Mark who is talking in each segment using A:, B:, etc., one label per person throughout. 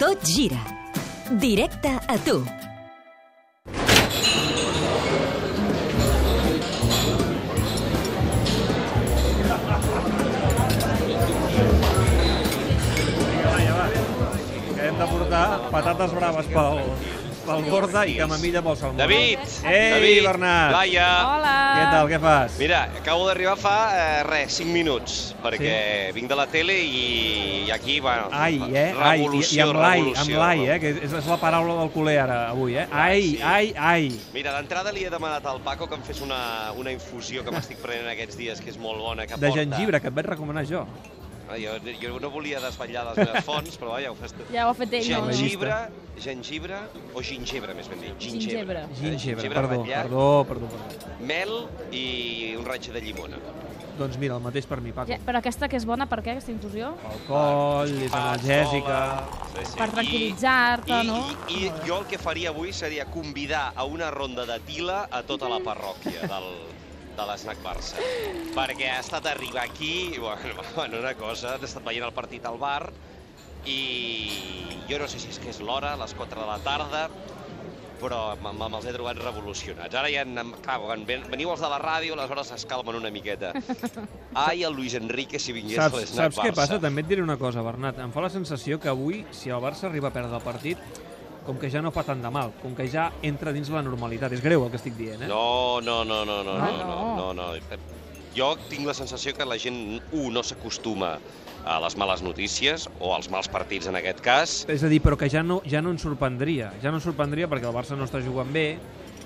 A: Tot gira. Directe a tu.
B: De portar patates braves pel, pel Borda i camamilla pel salmó.
C: David!
B: Ei,
C: David!
B: Bernat!
C: Laia!
D: Hola!
B: Què tal, què fas?
C: Mira, acabo d'arribar fa, eh, res, 5 minuts, perquè vinc de la tele i aquí, bueno,
B: Ai, eh? Ai, i, i
C: revolució,
B: amb l'ai, amb
C: revolució.
B: l'ai, eh? Que és, és la paraula del culer ara, avui, eh? Ai,
C: Sí.
B: ai, ai.
C: Mira, d'entrada li he demanat al Paco que em fes una, una infusió que m'estic prenent aquests dies, que és molt bona, que
B: De
C: porta...
B: gengibre, que et vaig recomanar jo.
C: Ah, Jo, jo no volia desvetllar les meves fonts, però vaja, ho tu.
D: Ja ho ha fet ell, no?
C: Gengibre, gengibre, o gingebre, més ben dit.
D: Gingebre.
C: Eh,
B: Gingebre, perdó,
C: ratllat,
B: perdó, perdó, perdó.
C: Mel i un raig de llimona.
B: Doncs mira, el mateix per mi, Paco.
D: Ja, però aquesta que és bona, per què, aquesta infusió?
B: El coll, és analgèsica...
C: Sí, sí.
D: Per tranquil·litzar-te,
C: I,
D: no?
C: I, I jo el que faria avui seria convidar a una ronda de tila a tota la parròquia del, de l'Snac Barça. Perquè ha estat arribar aquí, i, bueno, bueno, una cosa, he estat veient el partit al bar, i jo no sé si és que és l'hora, a les 4 de la tarda, però me'ls he trobat revolucionats. Ara ja, clar, quan ven, veniu els de la ràdio, aleshores es calmen una miqueta. Ai, el Luis Enrique, si vingués a
B: Saps,
C: l'Snac
B: saps què
C: Barça.
B: passa? També et diré una cosa, Bernat. Em fa la sensació que avui, si el Barça arriba a perdre el partit, com que ja no fa tant de mal, com que ja entra dins la normalitat. És greu el que estic dient, eh?
C: No, no, no, no, no,
D: Ah,
C: no, no, no, no. Jo tinc la sensació que la gent, un, no s'acostuma a les males notícies, o als mals partits en aquest cas.
B: És a dir, però que ja no, ja no ens sorprendria. Ja no ens sorprendria perquè el Barça no està jugant bé,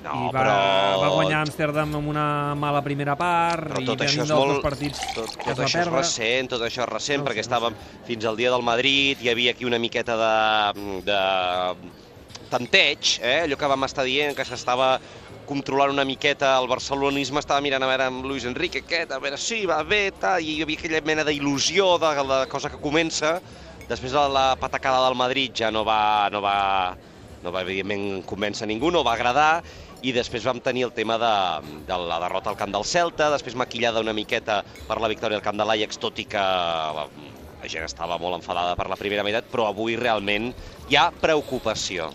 C: No,
B: i va,
C: però...
B: va guanyar Amsterdam amb una mala primera part,
C: Però
B: i
C: tot això
B: venint
C: és molt...
B: partits
C: Tot, tot
B: es va
C: això és recent, tot això és recent,
B: No
C: perquè
B: no
C: estàvem fins al dia del Madrid, hi havia aquí una miqueta de, de tanteig, eh? allò que vam estar dient, que s'estava controlant una miqueta el barcelonisme, estava mirant a veure amb Luis Enrique, aquest, a veure, sí, va bé, tal, i hi havia aquella mena d'il·lusió de la cosa que comença. Després de la patacada del Madrid ja no va, no va, no va evidentment convèncer ningú, no va agradar, i després vam tenir el tema de, de la derrota al camp del Celta, després maquillada una miqueta per la victòria al camp de l'Ajax, tot i que la, la gent estava molt enfadada per la primera meitat, però avui realment hi ha preocupació.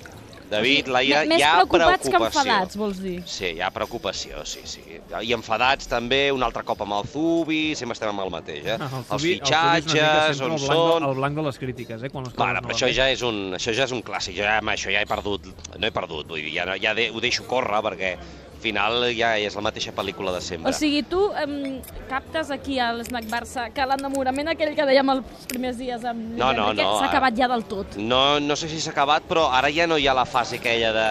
C: David, Laia,
D: Més
C: hi ha
D: preocupats que enfadats, vols dir?
C: Sí, hi ha preocupació, sí, sí. I enfadats també, un altre cop amb el Zubi, sempre estem amb el mateix, eh?
B: El
C: Els
B: Zubi- el Zubi mica
C: fitxatges,
B: sempre
C: on
B: el blanc,
C: són...
B: de, el blanc de les crítiques, eh? Quan les
C: Bueno,
B: no
C: però això ja és un, això ja és un clàssic, jo ja, amb això ja he perdut, no he perdut, vull dir, ja, ja de, ho deixo córrer perquè final ja és la mateixa pel·lícula de sempre.
D: O sigui, tu em, captes aquí a l'Snac Barça que l'enamorament aquell que dèiem els primers dies amb
C: No, no, no,
D: s'ha
C: ara-
D: acabat ja del tot.
C: No, no sé si s'ha acabat, però ara ja no hi ha la fase aquella de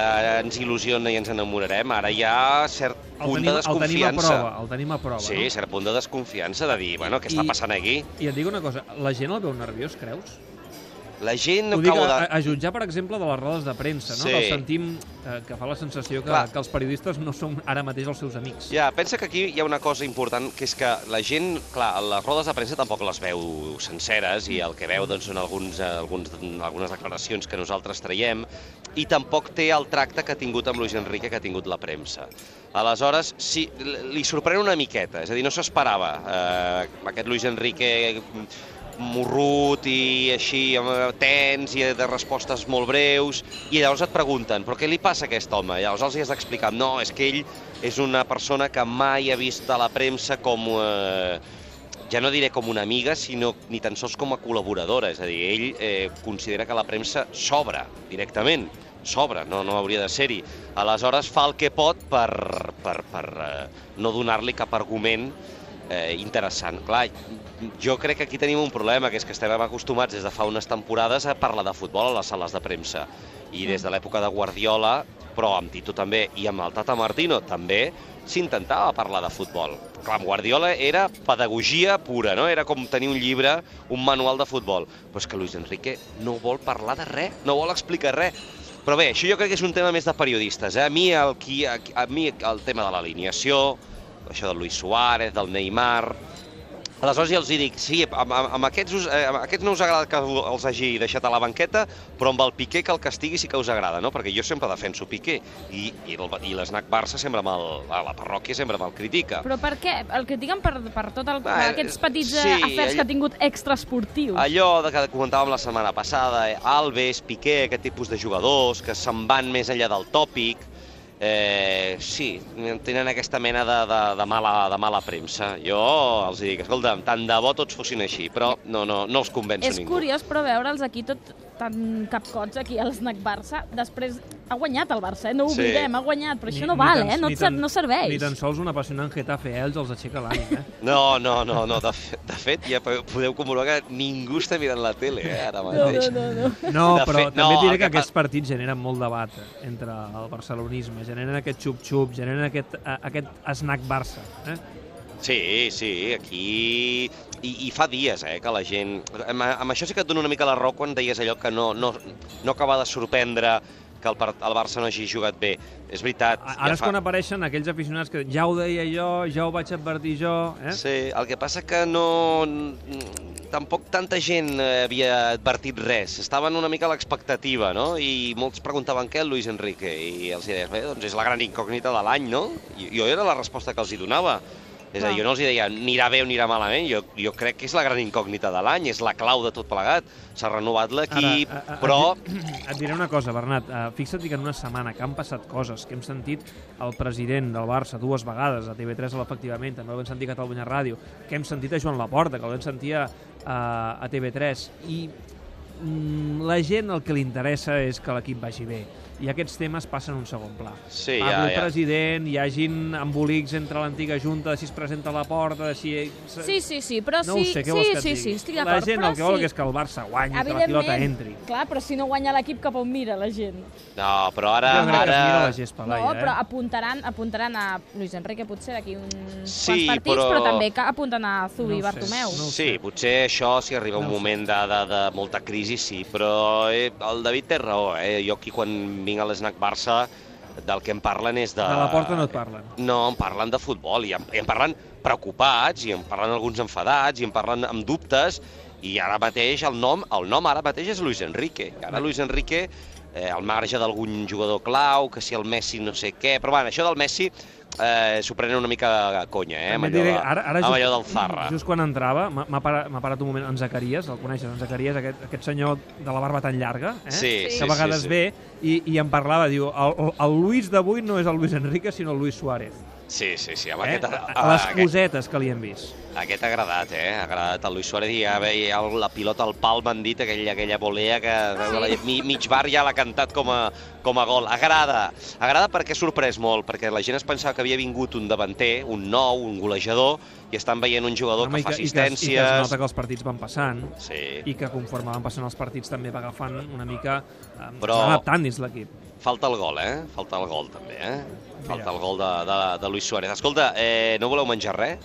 C: ens il·lusiona i ens enamorarem, ara hi ha cert
B: El
C: punt
B: tenim,
C: de
B: el tenim a
C: desconfiança.
B: prova, el tenim a prova,
C: Sí,
B: no?
C: cert punt de desconfiança, de dir, bueno, què està
B: I-
C: passant aquí?
B: I et dic una cosa, la gent el veu nerviós, creus?
C: La gent no
B: Ho dic
C: acabo
B: a,
C: de...
B: a jutjar, per exemple, de les rodes de premsa, no?
C: Sí.
B: que el sentim, eh, que fa la sensació que,
C: Clar.
B: que els periodistes no són ara mateix els seus amics.
C: Ja, pensa que aquí hi ha una cosa important, que és que la gent, clar, les rodes de premsa tampoc les veu senceres i el que veu doncs, són alguns, eh, alguns, algunes declaracions que nosaltres traiem i tampoc té el tracte que ha tingut amb Luis Enrique que ha tingut la premsa. Aleshores, sí, li sorprèn una miqueta, és a dir, no s'esperava eh, aquest Luis Enrique morrut i així amb- tens i de respostes molt breus i llavors et pregunten però què li passa a aquest home? I llavors els hi has d'explicar no, és que ell és una persona que mai ha vist a la premsa com eh, ja no diré com una amiga, sinó ni tan sols com a col·laboradora. És a dir, ell eh, considera que la premsa s'obre directament, s'obre, no, no hauria de ser-hi. Aleshores fa el que pot per, per, per eh, no donar-li cap argument eh, interessant. Clar, jo crec que aquí tenim un problema, que és que estem acostumats des de fa unes temporades a parlar de futbol a les sales de premsa. I des de l'època de Guardiola, però amb Tito també, i amb el Tata Martino també, s'intentava parlar de futbol. Clar, amb Guardiola era pedagogia pura, no? Era com tenir un llibre, un manual de futbol. Però és que Luis Enrique no vol parlar de res, no vol explicar res. Però bé, això jo crec que és un tema més de periodistes. Eh? A, mi el, qui, a, a mi el tema de l'alineació, això del Luis Suárez, del Neymar, Aleshores ja els dic, sí, amb, amb, amb, aquests, us, eh, amb aquests no us agrada que els hagi deixat a la banqueta, però amb el Piqué que el castigui sí que us agrada, no? Perquè jo sempre defenso Piqué i, i, el, i l'esnac Barça sempre me'l, a la parròquia sempre me'l critica.
D: Però per què? El critiquen per, per tot el, aquests petits
C: sí,
D: sí, afers
C: allò-
D: que ha tingut extraesportius.
C: Allò de que comentàvem la setmana passada, eh, Alves, Piqué, aquest tipus de jugadors que se'n van més enllà del tòpic, eh, sí, tenen aquesta mena de, de, de, mala, de mala premsa. Jo els dic, escolta'm, tant de bo tots fossin així, però no, no, no els convenço
D: És
C: ningú.
D: curiós, però veure'ls aquí tot tan capcots aquí al Snac Barça. Després ha guanyat el Barça, eh? no ho
C: Sí.
D: oblidem, ha guanyat, però això
B: Ni-
D: no
B: ni
D: val,
B: tan-
D: eh? No, et
B: tan-
D: no serveix.
B: Ni tan sols un apassionant Getafe, eh? ells els aixeca l'ànim, eh?
C: No, no, no, no. De, fe- de fet, ja po- podeu comprovar que ningú està mirant la tele, eh, ara
D: No,
C: mateix.
D: no, no, no.
B: No,
C: De
B: però
C: fet,
B: també
C: no,
B: diré que
C: que
B: aquests partits generen molt debat entre el barcelonisme, generen aquest xup-xup, generen aquest, eh, aquest snack Barça. Eh?
C: Sí, sí, aquí... I, I fa dies, eh, que la gent... Amb, amb això sí que et dono una mica la raó quan deies allò que no, no, no acaba de sorprendre que el, el Barça no hagi jugat bé. És veritat.
B: Ara és quan apareixen aquells aficionats que ja ho deia jo, ja ho vaig advertir jo... Eh?
C: Sí, el que passa que no... Tampoc tanta gent havia advertit res. Estaven una mica a l'expectativa, no? I molts preguntaven què el Luis Enrique. I els deies, bé, doncs és la gran incògnita de l'any, no? I jo era la resposta que els hi donava. És a dir, jo no els hi deia anirà bé o anirà malament, jo, jo crec que és la gran incògnita de l'any, és la clau de tot plegat. S'ha renovat l'equip,
B: a- a-
C: però...
B: Et, et diré una cosa, Bernat. Uh, fixa't que en una setmana que han passat coses, que hem sentit el president del Barça dues vegades, a TV3 a l'efectivament, també el vam sentir a Catalunya Ràdio, que hem sentit a Joan Laporta, que el vam sentir a, a, a TV3, i mm, la gent el que li interessa és que l'equip vagi bé i aquests temes passen a un segon pla.
C: Sí,
B: Parli
C: ja,
B: el
C: ja.
B: president, hi hagin embolics entre l'antiga junta, de si es presenta a la porta, de si...
D: Sí, sí, sí, però
B: no
D: sí,
B: sé, què
D: sí,
B: vols que et
D: sí,
B: digui?
D: sí, estic
B: La
D: d'acord.
B: gent
D: però
B: el que vol
D: sí.
B: és que el Barça guanyi, que la pilota entri.
D: Clar, però si no guanya l'equip, cap on mira la gent?
C: No, però ara...
B: Jo crec que es
C: ara...
B: mira la gespa, Laia,
D: no, però
B: eh?
D: apuntaran, apuntaran a Luis Enrique potser d'aquí uns
C: Sí,
D: quants partits,
C: però-
D: però... també que apunten a Zubi
B: No
D: Bartomeu.
B: no
C: Sí, potser això, si arriba un
B: No sé.
C: moment de, de, de molta crisi, sí, però eh, el David té raó, eh? Jo aquí quan vinc a l'Snac Barça del que em parlen és de...
B: De la porta no et parlen.
C: No, em parlen de futbol i em, i em parlen preocupats i em parlen alguns enfadats i em parlen amb dubtes i ara mateix el nom, el nom ara mateix és Luis Enrique. Ara Luis Enrique, eh, al marge d'algun jugador clau, que si el Messi no sé què, però bueno, això del Messi eh, s'ho prenen una mica a conya, eh, amb allò,
B: diré, ara, ara
C: amb
B: just,
C: allò del Zarra.
B: Just quan entrava, m'ha parat, parat un moment en Zacarias, el coneixes, en Zacarias, aquest, aquest senyor de la barba tan llarga, eh?
C: Sí,
D: Sí.
B: que a vegades
C: sí, sí.
B: ve i, i em parlava, diu, el, el Luis d'avui no és el Luis Enrique, sinó el Luis Suárez.
C: Sí, sí, sí, amb
B: Eh?
C: aquest,
B: Les
C: aquest,
B: cosetes que li hem vist.
C: aquest ha agradat, eh? Ha agradat el Luis Suárez i ja veia el- la pilota al pal, m'han dit, aquella, aquella volea que sí. mi, mig bar ja l'ha cantat com a, com a gol. Agrada, agrada perquè ha sorprès molt, perquè la gent es pensava que havia vingut un davanter, un nou, un golejador, i estan veient un jugador
B: Home,
C: que fa
B: i, que, i, que, I que es
C: assistències...
B: nota que els partits van passant
C: Sí,
B: i que conforme van passant els partits també va agafant una mica... Eh,
C: Però-
B: Però... adaptant dins l'equip.
C: falta el gol, eh? Falta el gol, també, eh? Falta
B: Mira.
C: el gol de, de, de Luis Suárez. Escolta, eh, no voleu menjar res?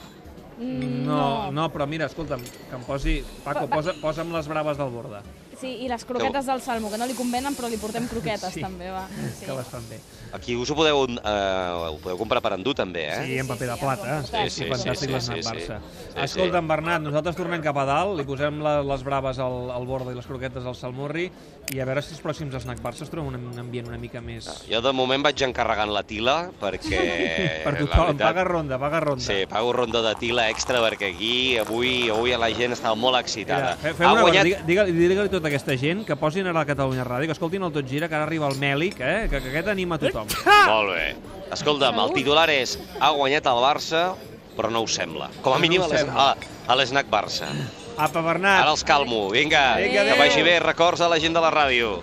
B: No, no, però mira, escolta'm, que em posi... Paco, posa, posa'm les braves del Borda,
D: Sí, i les croquetes del Salmo, que no li convenen, però li portem croquetes
B: Sí.
D: també, va.
B: sí. que les fan bé.
C: Aquí us ho podeu, eh, ho podeu comprar per endur, també, eh?
B: Sí, en paper de
D: sí,
B: plata.
D: en
B: Sí, sí,
D: de
B: fantàstic
C: sí, sí,
B: l'esnac
C: sí, sí.
B: Barça.
C: Sí,
B: Escolta'm, Bernat, nosaltres tornem cap a dalt, li posem la, les braves al, al borda i les croquetes al salmorri i a veure si els pròxims snack Barça es troben un, ambient una mica més...
C: Jo de moment vaig encarregant la tila perquè...
B: per tothom,
C: veritat,
B: paga ronda, paga ronda.
C: Sí, pago ronda de tila extra perquè aquí avui avui la gent estava molt excitada.
B: Mira, fe- fem una cosa, digue- digue- digue-li a tota aquesta gent que posin ara a Catalunya Ràdio, que escoltin el Tot Gira, que ara arriba el Mèlic, eh? que, que aquest anima tothom.
C: Molt bé. Escolta'm, el titular és ha guanyat el Barça, però no ho sembla. Com a
B: No
C: mínim
B: ho
C: a l'es-
B: sembla.
C: a a l'Snac Barça.
B: Apa, Bernat!
C: Ara els calmo. Vinga,
B: Vinga,
C: que vagi bé. Records a la gent de la ràdio.